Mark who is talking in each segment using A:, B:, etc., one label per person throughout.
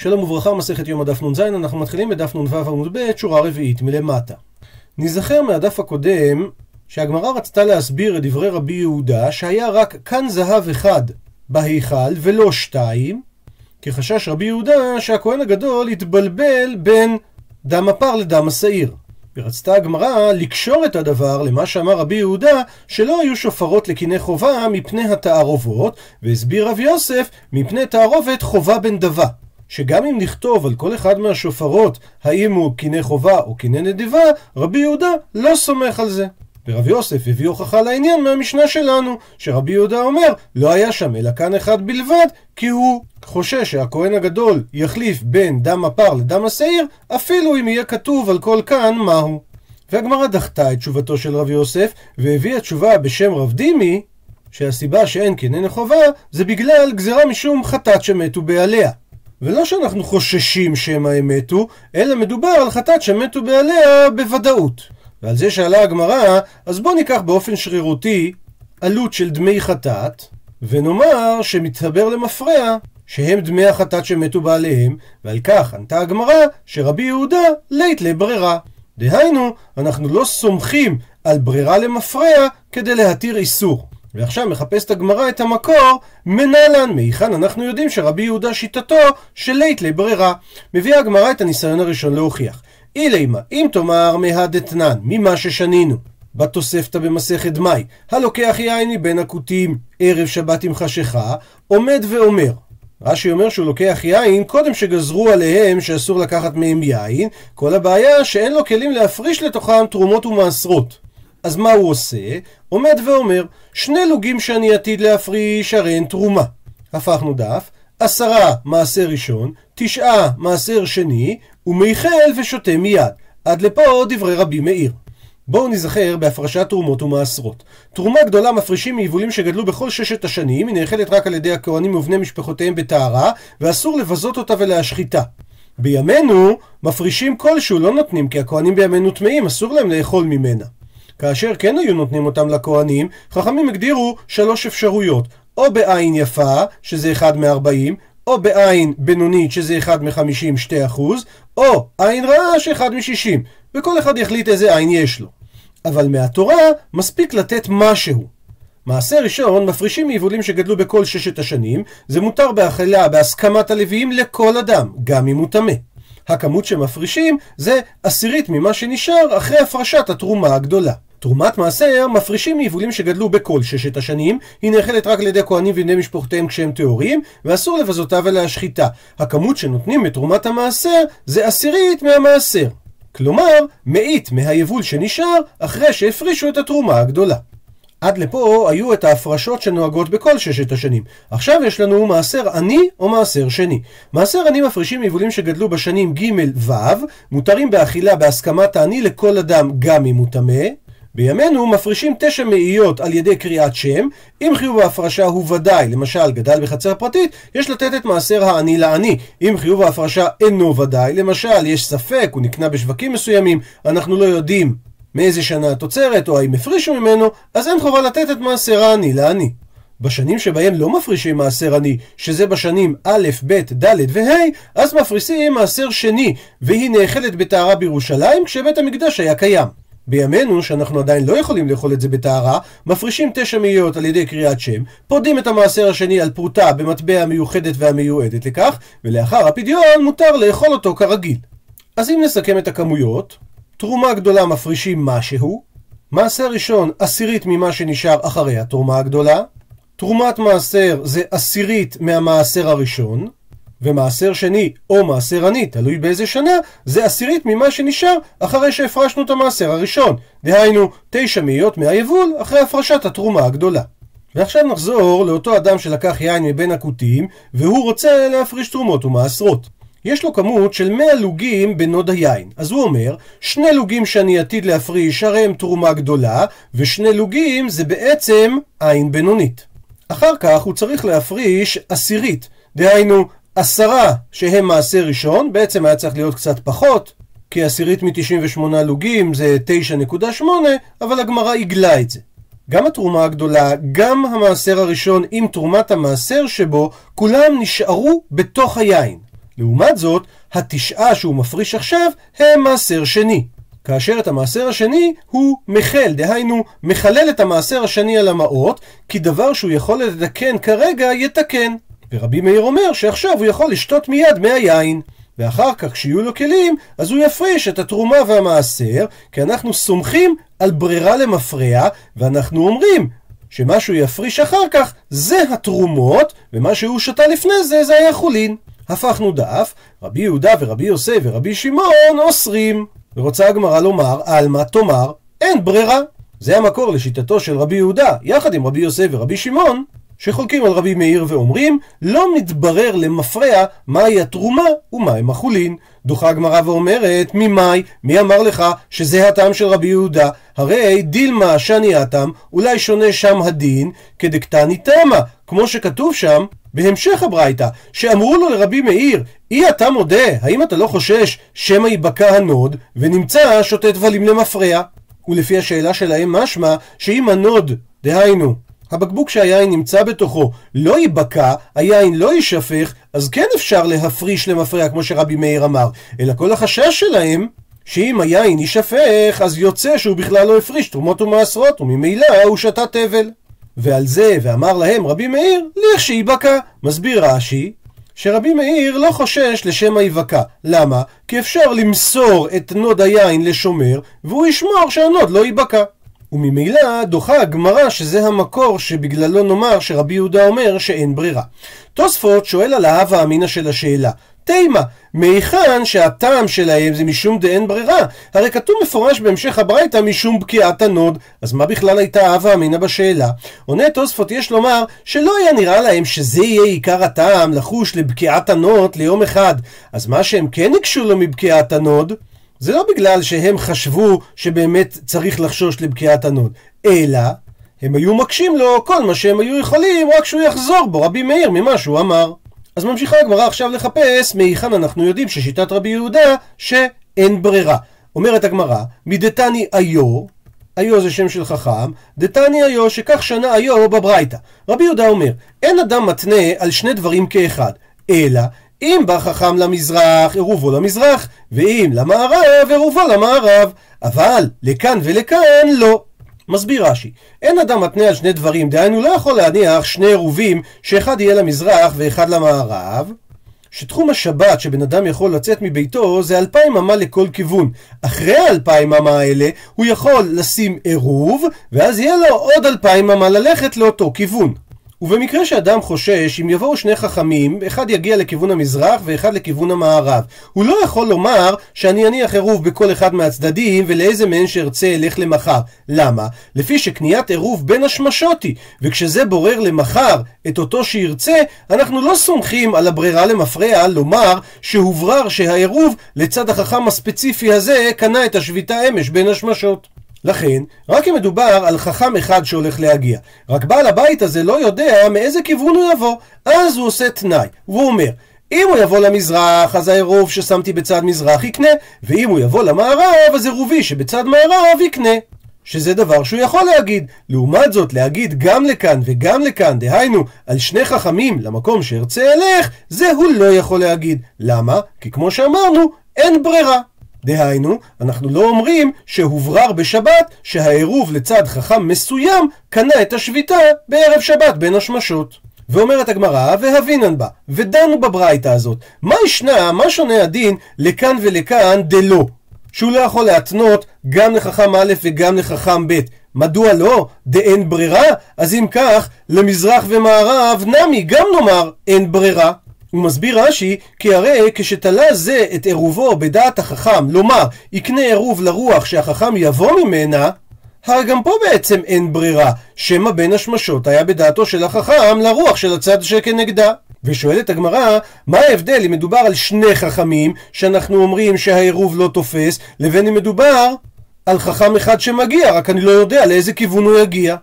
A: שלום וברכה, מסכת יום הדף נ"ז, אנחנו מתחילים בדף נ"ו עמוד ב', שורה רביעית מלמטה. נזכר מהדף הקודם שהגמרא רצתה להסביר את דברי רבי יהודה שהיה רק כאן זהב אחד בהיכל ולא שתיים, כי חשש רבי יהודה שהכהן הגדול יתבלבל בין דם הפר לדם השעיר. ורצתה הגמרא לקשור את הדבר למה שאמר רבי יהודה שלא היו שופרות לקיני חובה מפני התערובות, והסביר רב יוסף מפני תערובת חובה בן דבה. שגם אם נכתוב על כל אחד מהשופרות האם הוא קיני חובה או קיני נדיבה, רבי יהודה לא סומך על זה. ורב יוסף הביא הוכחה לעניין מהמשנה שלנו, שרבי יהודה אומר, לא היה שם אלא כאן אחד בלבד, כי הוא חושש שהכהן הגדול יחליף בין דם הפר לדם השעיר, אפילו אם יהיה כתוב על כל כאן מהו. והגמרא דחתה את תשובתו של רב יוסף, והביאה תשובה בשם רב דימי, שהסיבה שאין כננה חובה, זה בגלל גזירה משום חטאת שמתו בעליה. ולא שאנחנו חוששים שמא הם מתו, אלא מדובר על חטאת שמתו בעליה בוודאות. ועל זה שאלה הגמרא, אז בואו ניקח באופן שרירותי עלות של דמי חטאת, ונאמר שמתחבר למפרע שהם דמי החטאת שמתו בעליהם, ועל כך ענתה הגמרא שרבי יהודה לית לברירה. דהיינו, אנחנו לא סומכים על ברירה למפרע כדי להתיר איסור. ועכשיו מחפשת הגמרא את המקור, מנהלן, מהיכן אנחנו יודעים שרבי יהודה שיטתו של לית לברירה. מביאה הגמרא את הניסיון הראשון להוכיח. אילימה, אם תאמר מהדתנן, ממה ששנינו, בתוספתא במסכת מאי, הלוקח יין מבין הכותים ערב שבת עם חשיכה, עומד ואומר. רש"י אומר שהוא לוקח יין קודם שגזרו עליהם שאסור לקחת מהם יין, כל הבעיה שאין לו כלים להפריש לתוכם תרומות ומעשרות. אז מה הוא עושה? עומד ואומר, שני לוגים שאני עתיד להפריש הרי אין תרומה. הפכנו דף, עשרה מעשר ראשון, תשעה מעשר שני, ומייחל ושותה מיד. עד לפה דברי רבי מאיר. בואו נזכר בהפרשת תרומות ומעשרות. תרומה גדולה מפרישים מיבולים שגדלו בכל ששת השנים, היא נאכלת רק על ידי הכהנים ובני משפחותיהם בטהרה, ואסור לבזות אותה ולהשחיתה. בימינו, מפרישים כלשהו לא נותנים, כי הכהנים בימינו טמאים, אסור להם לאכול ממנה. כאשר כן היו נותנים אותם לכהנים, חכמים הגדירו שלוש אפשרויות. או בעין יפה, שזה אחד מ-40, או בעין בינונית, שזה אחד מ-50, 2 אחוז, או עין רעה, שאחד מ-60. וכל אחד יחליט איזה עין יש לו. אבל מהתורה מספיק לתת משהו. מעשה ראשון, מפרישים מיבולים שגדלו בכל ששת השנים, זה מותר באכילה בהסכמת הלוויים לכל אדם, גם אם הוא טמא. הכמות שמפרישים זה עשירית ממה שנשאר אחרי הפרשת התרומה הגדולה. תרומת מעשר מפרישים מיבולים שגדלו בכל ששת השנים, היא נאכלת רק על ידי כהנים ובני משפחותיהם כשהם טהורים, ואסור לבזותה ולהשחיתה. הכמות שנותנים מתרומת המעשר זה עשירית מהמעשר. כלומר, מאית מהיבול שנשאר אחרי שהפרישו את התרומה הגדולה. עד לפה היו את ההפרשות שנוהגות בכל ששת השנים. עכשיו יש לנו מעשר עני או מעשר שני. מעשר עני מפרישים יבולים שגדלו בשנים ג' ו', מותרים באכילה בהסכמת העני לכל אדם גם אם הוא טמא. בימינו מפרישים תשע מאיות על ידי קריאת שם, אם חיוב ההפרשה הוא ודאי, למשל גדל בחצר פרטית, יש לתת את מעשר העני לעני. אם חיוב ההפרשה אינו ודאי, למשל יש ספק, הוא נקנה בשווקים מסוימים, אנחנו לא יודעים מאיזה שנה התוצרת, או האם הפרישו ממנו, אז אין חובה לתת את מעשר העני לעני. בשנים שבהם לא מפרישים מעשר עני, שזה בשנים א', ב', ד' וה', אז מפרישים מעשר שני, והיא נאכלת בטהרה בירושלים, כשבית המקדש היה קיים. בימינו, שאנחנו עדיין לא יכולים לאכול את זה בטהרה, מפרישים תשע מאיות על ידי קריאת שם, פודים את המעשר השני על פרוטה במטבע המיוחדת והמיועדת לכך, ולאחר הפדיון מותר לאכול אותו כרגיל. אז אם נסכם את הכמויות, תרומה גדולה מפרישים משהו, מעשר ראשון עשירית ממה שנשאר אחרי התרומה הגדולה, תרומת מעשר זה עשירית מהמעשר הראשון, ומעשר שני או מעשר עני, תלוי באיזה שנה, זה עשירית ממה שנשאר אחרי שהפרשנו את המעשר הראשון. דהיינו, תשע מאיות מהיבול אחרי הפרשת התרומה הגדולה. ועכשיו נחזור לאותו אדם שלקח יין מבין הכותים, והוא רוצה להפריש תרומות ומעשרות. יש לו כמות של 100 לוגים בנוד היין. אז הוא אומר, שני לוגים שאני עתיד להפריש הרי הם תרומה גדולה, ושני לוגים זה בעצם עין בינונית. אחר כך הוא צריך להפריש עשירית, דהיינו עשרה שהם מעשר ראשון, בעצם היה צריך להיות קצת פחות, כי עשירית מ-98 לוגים זה 9.8, אבל הגמרא עיגלה את זה. גם התרומה הגדולה, גם המעשר הראשון עם תרומת המעשר שבו, כולם נשארו בתוך היין. לעומת זאת, התשעה שהוא מפריש עכשיו הם מעשר שני. כאשר את המעשר השני הוא מחל, דהיינו מחלל את המעשר השני על המעות, כי דבר שהוא יכול לתקן כרגע יתקן. ורבי מאיר אומר שעכשיו הוא יכול לשתות מיד מהיין. ואחר כך כשיהיו לו כלים, אז הוא יפריש את התרומה והמעשר, כי אנחנו סומכים על ברירה למפרע, ואנחנו אומרים שמה שהוא יפריש אחר כך זה התרומות, ומה שהוא שתה לפני זה זה היה חולין. הפכנו דף, רבי יהודה ורבי יוסף ורבי שמעון אוסרים. ורוצה הגמרא לומר, עלמא תאמר, אין ברירה. זה המקור לשיטתו של רבי יהודה, יחד עם רבי יוסף ורבי שמעון, שחולקים על רבי מאיר ואומרים, לא מתברר למפרע מהי התרומה ומהם החולין. דוחה הגמרא ואומרת, ממאי, מי אמר לך שזה הטעם של רבי יהודה? הרי דילמה שני הטעם, אולי שונה שם הדין, כדקתני טעמא, כמו שכתוב שם, בהמשך הברייתא, שאמרו לו לרבי מאיר, אי אתה מודה, האם אתה לא חושש שמא ייבקע הנוד, ונמצא שותה טבלים למפרע? ולפי השאלה שלהם משמע, שאם הנוד, דהיינו, הבקבוק שהיין נמצא בתוכו לא ייבקע, היין לא יישפך, אז כן אפשר להפריש למפרע כמו שרבי מאיר אמר. אלא כל החשש שלהם, שאם היין יישפך, אז יוצא שהוא בכלל לא הפריש תרומות ומעשרות, וממילא הוא שתה טבל. ועל זה, ואמר להם רבי מאיר, לכשייבקע. מסביר רש"י, שרבי מאיר לא חושש לשמא ייבקע. למה? כי אפשר למסור את נוד היין לשומר, והוא ישמור שהנוד לא ייבקע. וממילא דוחה הגמרא שזה המקור שבגללו נאמר שרבי יהודה אומר שאין ברירה. תוספות שואל על ההווה אמינא של השאלה. תימה, מהיכן שהטעם שלהם זה משום דאין ברירה? הרי כתוב מפורש בהמשך הברייתא משום בקיעת הנוד, אז מה בכלל הייתה הווה אמינא בשאלה? עונה תוספות יש לומר שלא היה נראה להם שזה יהיה עיקר הטעם לחוש לבקיעת הנוד ליום אחד, אז מה שהם כן הקשו לו מבקיעת הנוד זה לא בגלל שהם חשבו שבאמת צריך לחשוש לבקיעת הנוד, אלא הם היו מקשים לו כל מה שהם היו יכולים רק שהוא יחזור בו רבי מאיר ממה שהוא אמר. אז ממשיכה הגמרא עכשיו לחפש מהיכן אנחנו יודעים ששיטת רבי יהודה שאין ברירה. אומרת הגמרא, מדתני איו, איו זה שם של חכם, דתני איו שכך שנה איו בברייתא. רבי יהודה אומר, אין אדם מתנה על שני דברים כאחד, אלא אם בא חכם למזרח, עירובו למזרח, ואם למערב, עירובו למערב. אבל לכאן ולכאן לא. מסביר רש"י, אין אדם מתנה על שני דברים, דהיינו לא יכול להניח שני עירובים שאחד יהיה למזרח ואחד למערב, שתחום השבת שבן אדם יכול לצאת מביתו זה אלפיים אמה לכל כיוון. אחרי האלפיים אמה האלה הוא יכול לשים עירוב, ואז יהיה לו עוד אלפיים אמה ללכת לאותו כיוון. ובמקרה שאדם חושש, אם יבואו שני חכמים, אחד יגיע לכיוון המזרח ואחד לכיוון המערב, הוא לא יכול לומר שאני אניח עירוב בכל אחד מהצדדים ולאיזה מהן שארצה אלך למחר. למה? לפי שקניית עירוב בין השמשות היא, וכשזה בורר למחר את אותו שירצה, אנחנו לא סומכים על הברירה למפרע לומר שהוברר שהעירוב לצד החכם הספציפי הזה קנה את השביתה אמש בין השמשות. לכן, רק אם מדובר על חכם אחד שהולך להגיע, רק בעל הבית הזה לא יודע מאיזה כיוון הוא יבוא, אז הוא עושה תנאי, והוא אומר, אם הוא יבוא למזרח, אז העירוב ששמתי בצד מזרח יקנה, ואם הוא יבוא למערב, אז עירובי שבצד מערב יקנה. שזה דבר שהוא יכול להגיד. לעומת זאת, להגיד גם לכאן וגם לכאן, דהיינו, על שני חכמים למקום שארצה אלך, זה הוא לא יכול להגיד. למה? כי כמו שאמרנו, אין ברירה. דהיינו, אנחנו לא אומרים שהוברר בשבת שהעירוב לצד חכם מסוים קנה את השביתה בערב שבת בין השמשות. ואומרת הגמרא, והבינן בה, ודנו בברייתא הזאת, מה ישנה, מה שונה הדין לכאן ולכאן דלא? שהוא לא יכול להתנות גם לחכם א' וגם לחכם ב'. מדוע לא? דאין ברירה? אז אם כך, למזרח ומערב נמי גם נאמר אין ברירה. הוא מסביר רש"י, כי הרי כשתלה זה את עירובו בדעת החכם, לומר, יקנה עירוב לרוח שהחכם יבוא ממנה, הרי גם פה בעצם אין ברירה, שמא בין השמשות היה בדעתו של החכם לרוח של הצד שכנגדה. ושואלת הגמרא, מה ההבדל אם מדובר על שני חכמים, שאנחנו אומרים שהעירוב לא תופס, לבין אם מדובר על חכם אחד שמגיע, רק אני לא יודע לאיזה כיוון הוא יגיע.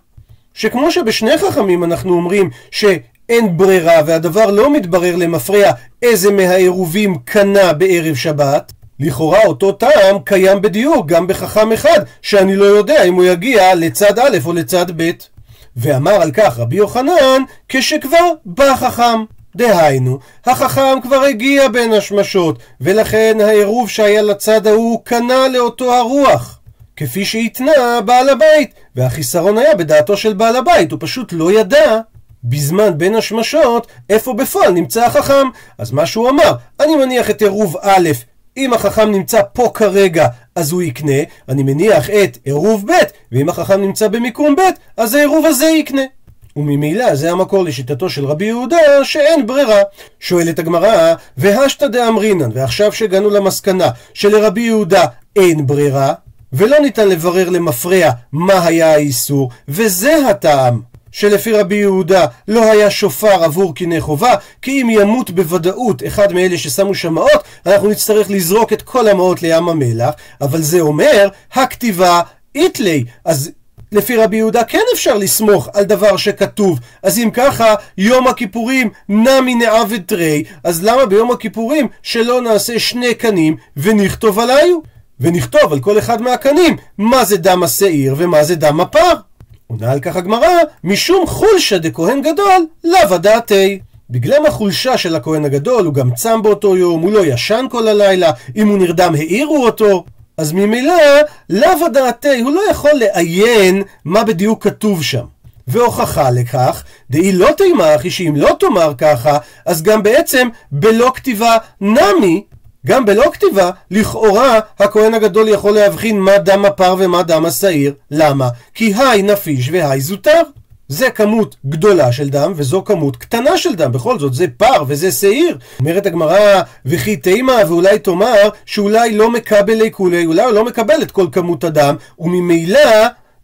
A: שכמו שבשני חכמים אנחנו אומרים ש... אין ברירה והדבר לא מתברר למפרע איזה מהעירובים קנה בערב שבת, לכאורה אותו טעם קיים בדיוק גם בחכם אחד, שאני לא יודע אם הוא יגיע לצד א' או לצד ב'. ואמר על כך רבי יוחנן, כשכבר בא חכם. דהיינו, החכם כבר הגיע בין השמשות, ולכן העירוב שהיה לצד ההוא קנה לאותו הרוח. כפי שהתנה בעל הבית, והחיסרון היה בדעתו של בעל הבית, הוא פשוט לא ידע בזמן בין השמשות איפה בפועל נמצא החכם. אז מה שהוא אמר, אני מניח את עירוב א', אם החכם נמצא פה כרגע, אז הוא יקנה, אני מניח את עירוב ב', ואם החכם נמצא במיקום ב', אז העירוב הזה יקנה. וממילא זה המקור לשיטתו של רבי יהודה שאין ברירה. שואלת הגמרא, והשתא דאמרינן, ועכשיו שהגענו למסקנה שלרבי יהודה אין ברירה, ולא ניתן לברר למפרע מה היה האיסור, וזה הטעם. שלפי רבי יהודה לא היה שופר עבור קיני חובה, כי אם ימות בוודאות אחד מאלה ששמו שם מעות, אנחנו נצטרך לזרוק את כל המעות לים המלח, אבל זה אומר, הכתיבה איתלי. אז לפי רבי יהודה כן אפשר לסמוך על דבר שכתוב. אז אם ככה, יום הכיפורים נמי נעבד תרי, אז למה ביום הכיפורים שלא נעשה שני קנים ונכתוב עליו? ונכתוב על כל אחד מהקנים מה זה דם השעיר ומה זה דם הפר. עונה על כך הגמרא, משום חולשא דכהן גדול, לאו דעתי. בגלל החולשה של הכהן הגדול, הוא גם צם באותו יום, הוא לא ישן כל הלילה, אם הוא נרדם העירו אותו. אז ממילא, לאו דעתי, הוא לא יכול לעיין מה בדיוק כתוב שם. והוכחה לכך, דאי לא תימך, היא שאם לא תאמר ככה, אז גם בעצם בלא כתיבה נמי, גם בלא כתיבה, לכאורה הכהן הגדול יכול להבחין מה דם הפר ומה דם השעיר. למה? כי היי נפיש והי זוטר. זה כמות גדולה של דם, וזו כמות קטנה של דם. בכל זאת, זה פר וזה שעיר. אומרת הגמרא, וכי תימה, ואולי תאמר, שאולי לא מקבל כולי, אולי הוא לא מקבל את כל כמות הדם, וממילא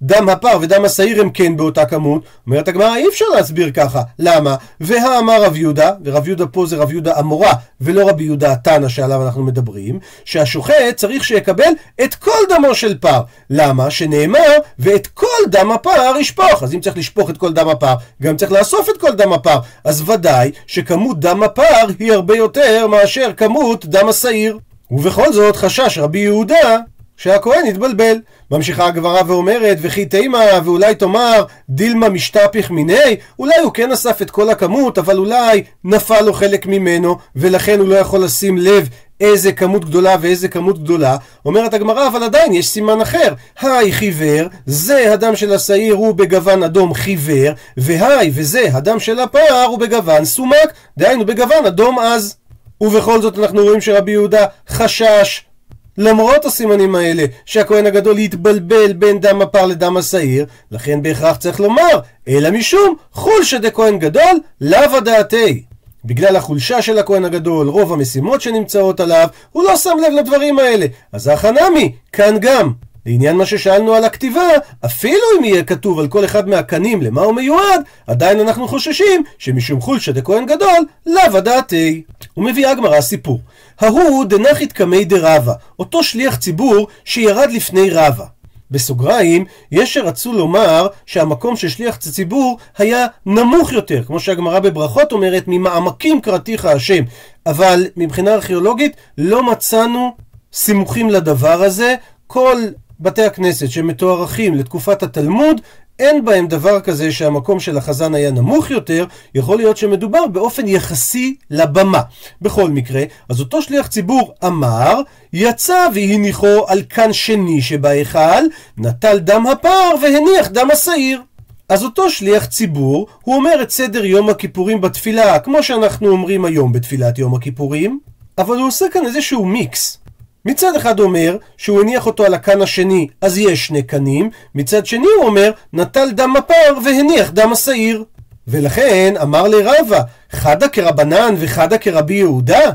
A: דם הפר ודם השעיר הם כן באותה כמות, אומרת הגמרא אי אפשר להסביר ככה, למה? והאמר רב יהודה, ורב יהודה פה זה רב יהודה אמורה ולא רבי יהודה התנא שעליו אנחנו מדברים, שהשוחט צריך שיקבל את כל דמו של פר, למה? שנאמר ואת כל דם הפר ישפוך, אז אם צריך לשפוך את כל דם הפר, גם צריך לאסוף את כל דם הפר, אז ודאי שכמות דם הפר היא הרבה יותר מאשר כמות דם השעיר. ובכל זאת חשש רבי יהודה שהכהן יתבלבל. ממשיכה הגברה ואומרת, וכי תימה, ואולי תאמר, דילמה משתפך מיני, אולי הוא כן אסף את כל הכמות, אבל אולי נפל לו חלק ממנו, ולכן הוא לא יכול לשים לב איזה כמות גדולה ואיזה כמות גדולה. אומרת הגמרא, אבל עדיין יש סימן אחר. היי חיוור, זה הדם של השעיר הוא בגוון אדום חיוור, והי וזה הדם של הפר הוא בגוון סומק, דהיינו בגוון אדום עז. ובכל זאת אנחנו רואים שרבי יהודה חשש למרות הסימנים האלה שהכהן הגדול יתבלבל בין דם הפר לדם השעיר, לכן בהכרח צריך לומר, אלא משום חולשא דכהן גדול, לאו הדעתי. בגלל החולשה של הכהן הגדול, רוב המשימות שנמצאות עליו, הוא לא שם לב לדברים האלה. אז החנמי, כאן גם. לעניין מה ששאלנו על הכתיבה, אפילו אם יהיה כתוב על כל אחד מהקנים למה הוא מיועד, עדיין אנחנו חוששים שמשום חולשא דכהן גדול, לאו הדעתי. ומביאה הגמרא סיפור. ההוא דנחית קמי דרבה, אותו שליח ציבור שירד לפני רבה. בסוגריים, יש שרצו לומר שהמקום של שליח ציבור היה נמוך יותר, כמו שהגמרא בברכות אומרת, ממעמקים קראתיך השם. אבל מבחינה ארכיאולוגית לא מצאנו סימוכים לדבר הזה. כל בתי הכנסת שמתוארכים לתקופת התלמוד, אין בהם דבר כזה שהמקום של החזן היה נמוך יותר, יכול להיות שמדובר באופן יחסי לבמה. בכל מקרה, אז אותו שליח ציבור אמר, יצא והניחו על כאן שני שבהיכל, נטל דם הפר והניח דם השעיר. אז אותו שליח ציבור, הוא אומר את סדר יום הכיפורים בתפילה, כמו שאנחנו אומרים היום בתפילת יום הכיפורים, אבל הוא עושה כאן איזשהו מיקס. מצד אחד אומר שהוא הניח אותו על הקן השני, אז יש שני קנים, מצד שני הוא אומר, נטל דם הפר והניח דם השעיר. ולכן אמר לרבה, חדה כרבנן וחדה כרבי יהודה?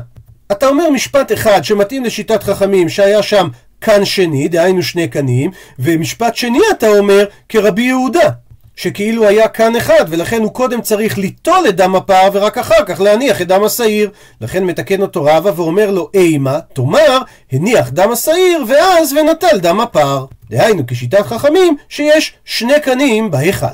A: אתה אומר משפט אחד שמתאים לשיטת חכמים שהיה שם קן שני, דהיינו שני קנים, ומשפט שני אתה אומר כרבי יהודה. שכאילו היה כאן אחד, ולכן הוא קודם צריך ליטול את דם הפר, ורק אחר כך להניח את דם השעיר. לכן מתקן אותו רבא ואומר לו, אימה, תאמר, הניח דם השעיר, ואז ונטל דם הפר. דהיינו, כשיטת חכמים, שיש שני קנים בהיכל.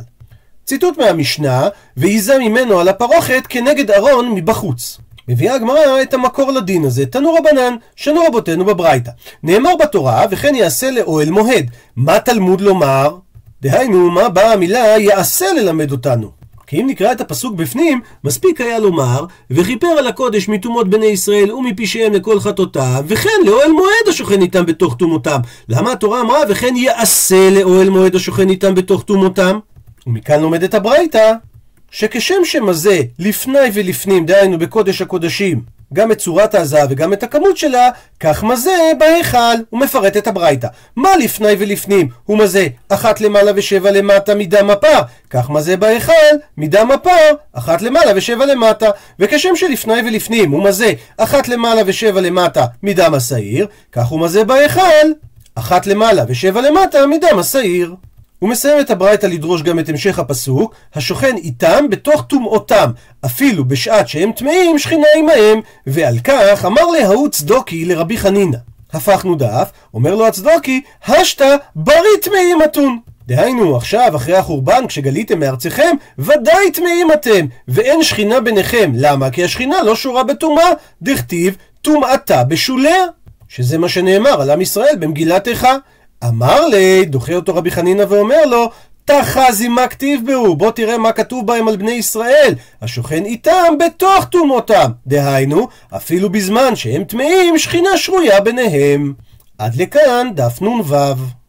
A: ציטוט מהמשנה, ועיזה ממנו על הפרוכת כנגד ארון מבחוץ. מביאה הגמרא את המקור לדין הזה, תנו רבנן, שנו רבותינו בברייתא. נאמר בתורה, וכן יעשה לאוהל מוהד. מה תלמוד לומר? דהיינו, מה באה המילה יעשה ללמד אותנו? כי אם נקרא את הפסוק בפנים, מספיק היה לומר, וכיפר על הקודש מטומאות בני ישראל ומפשעיהם לכל חטאותיו, וכן לאוהל מועד השוכן איתם בתוך טומאותם. למה התורה אמרה, וכן יעשה לאוהל מועד השוכן איתם בתוך טומאותם? ומכאן לומדת הברייתא, שכשם שמזה לפני ולפנים, דהיינו בקודש הקודשים, גם את צורת הזהב וגם את הכמות שלה, כך מזה בהיכל. הוא מפרט את הברייתא. מה לפני ולפנים? הוא מזה אחת למעלה ושבע למטה מדם הפר. כך מזה בהיכל, מדם הפר, אחת למעלה ושבע למטה. וכשם שלפני ולפנים הוא מזה אחת למעלה ושבע למטה מדם השעיר, כך הוא מזה בהיכל, אחת למעלה ושבע למטה מדם השעיר. הוא מסיים את הברייתא לדרוש גם את המשך הפסוק, השוכן איתם בתוך טומאותם, אפילו בשעת שהם טמאים שכינה עמהם, ועל כך אמר להוא צדוקי לרבי חנינא. הפכנו דף, אומר לו הצדוקי, השתא ברי טמאים אתון. דהיינו, עכשיו, אחרי החורבן, כשגליתם מארציכם, ודאי טמאים אתם, ואין שכינה ביניכם. למה? כי השכינה לא שורה בטומאה, דכתיב טומאתה בשוליה. שזה מה שנאמר על עם ישראל במגילת איכה. אמר לי, דוחה אותו רבי חנינא ואומר לו, תחזי מה כתיב בהו, בוא תראה מה כתוב בהם על בני ישראל, השוכן איתם בתוך טומאותם. דהיינו, אפילו בזמן שהם טמאים, שכינה שרויה ביניהם. עד לכאן דף נ"ו.